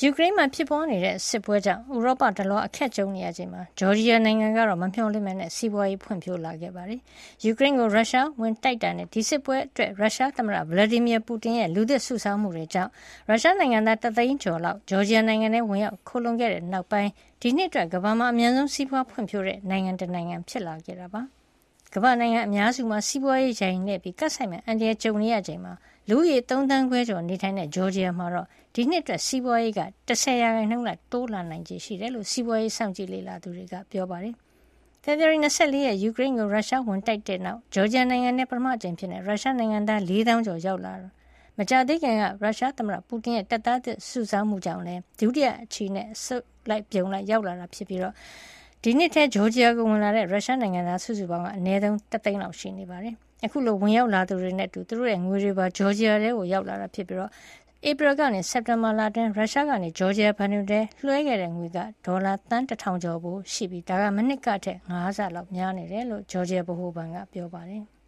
ယူကရိန်းမှာ ဖြစ်ပွားနေတဲ့ စစ်ပွဲကြောင့် ဥရောပတလွှား အခက်ကြုံနေရချိန်မှာ ဂျော်ဂျီယာနိုင်ငံကတော့ မမျှော်လင့်မနဲ့စီးပွားရေး ဖွံ့ဖြိုးလာခဲ့ပါတယ်။ယူကရိန်းကို ရုရှားဝင်တိုက်တာနဲ့ ဒီစစ်ပွဲအတွက် ရုရှားသမ္မတဗလာဒီမီယာပူတင်ရဲ့ လူသစ်စုဆောင်းမှုတွေကြောင့် ရုရှားနိုင်ငံသား တသိန်းကျော်လောက် ဂျော်ဂျီယာနိုင်ငံထဲ ဝင်ရောက်ခိုလုံခဲ့တဲ့နောက်ပိုင်း ဒီနှစ်အတွက် ကမ္ဘာမှာ အများဆုံး စီးပွားဖွံ့ဖြိုးတဲ့ နိုင်ငံတနိုင်ငံ ဖြစ်လာခဲ့တာပါ။ ကမ္ဘာနိုင်ငံအများစုမှာ စီးပွားရေးရိုင်းနေပြီးကတ်ဆိုင်မဲ့အန်ဒီယာကြုံနေရချိန်မှာ လူဦးရေ ၃ သန်းခွဲကျော်နေထိုင်တဲ့ ဂျော်ဂျီယာမှာတော့ ဒီနှစ်အတွက် စီးပွားရေးက10ရာခိုင်နှုန်းလောက် တိုးလာနိုင်ခြေရှိတယ်လို့ စီးပွားရေး စောင့်ကြည့်လေ့လာသူတွေက ပြောပါတယ်။ဖေဖော်ဝါရီ24ရက် ယူကရိန်းကို ရုရှားဝင်တိုက်တဲ့နောက် ဂျော်ဂျီယာနိုင်ငံနဲ့ပထမအကြိမ်ဖြစ်တဲ့ရုရှားနိုင်ငံသား4000ကျော် ရောက်လာတာ မကြသေးခင်က ရုရှားသမ္မတပူတင်ရဲ့ တပ်သားသစ်စုဆောင်းမှုကြောင့်လည်း ဒုတိယအချီနဲ့ဆုတ်လိုက်ပြုံလိုက် ရောက်လာတာဖြစ်ပြီးတော့ ဒီနှစ်ထဲဂျော်ဂျီယာကိုဝင်လာတဲ့ရုရှားနိုင်ငံသားစုစုပေါင်းကအနည်းဆုံး3သိန်းလောက်ရှိနေပါတယ်။အခုလိုဝင်ရောက်လာသူတွေနဲ့အတူသူတို့ရဲ့ငွေတွေပါဂျော်ဂျီယာထဲကိုရောက်လာတာဖြစ်ပြီးတော့ဧပြီကနေစက်တင်ဘာလအတွင်းရုရှားကနေဂျော်ဂျီယာဘဏ်တွေလွှဲခဲ့တဲ့ငွေကဒေါ်လာသန်း1000ကျော်ဖို့ရှိပြီးဒါကမနစ်ကထက်9ဆလောက်များနေတယ်လို့ဂျော်ဂျီယာဗဟိုဘဏ်ကပြောပါတယ်။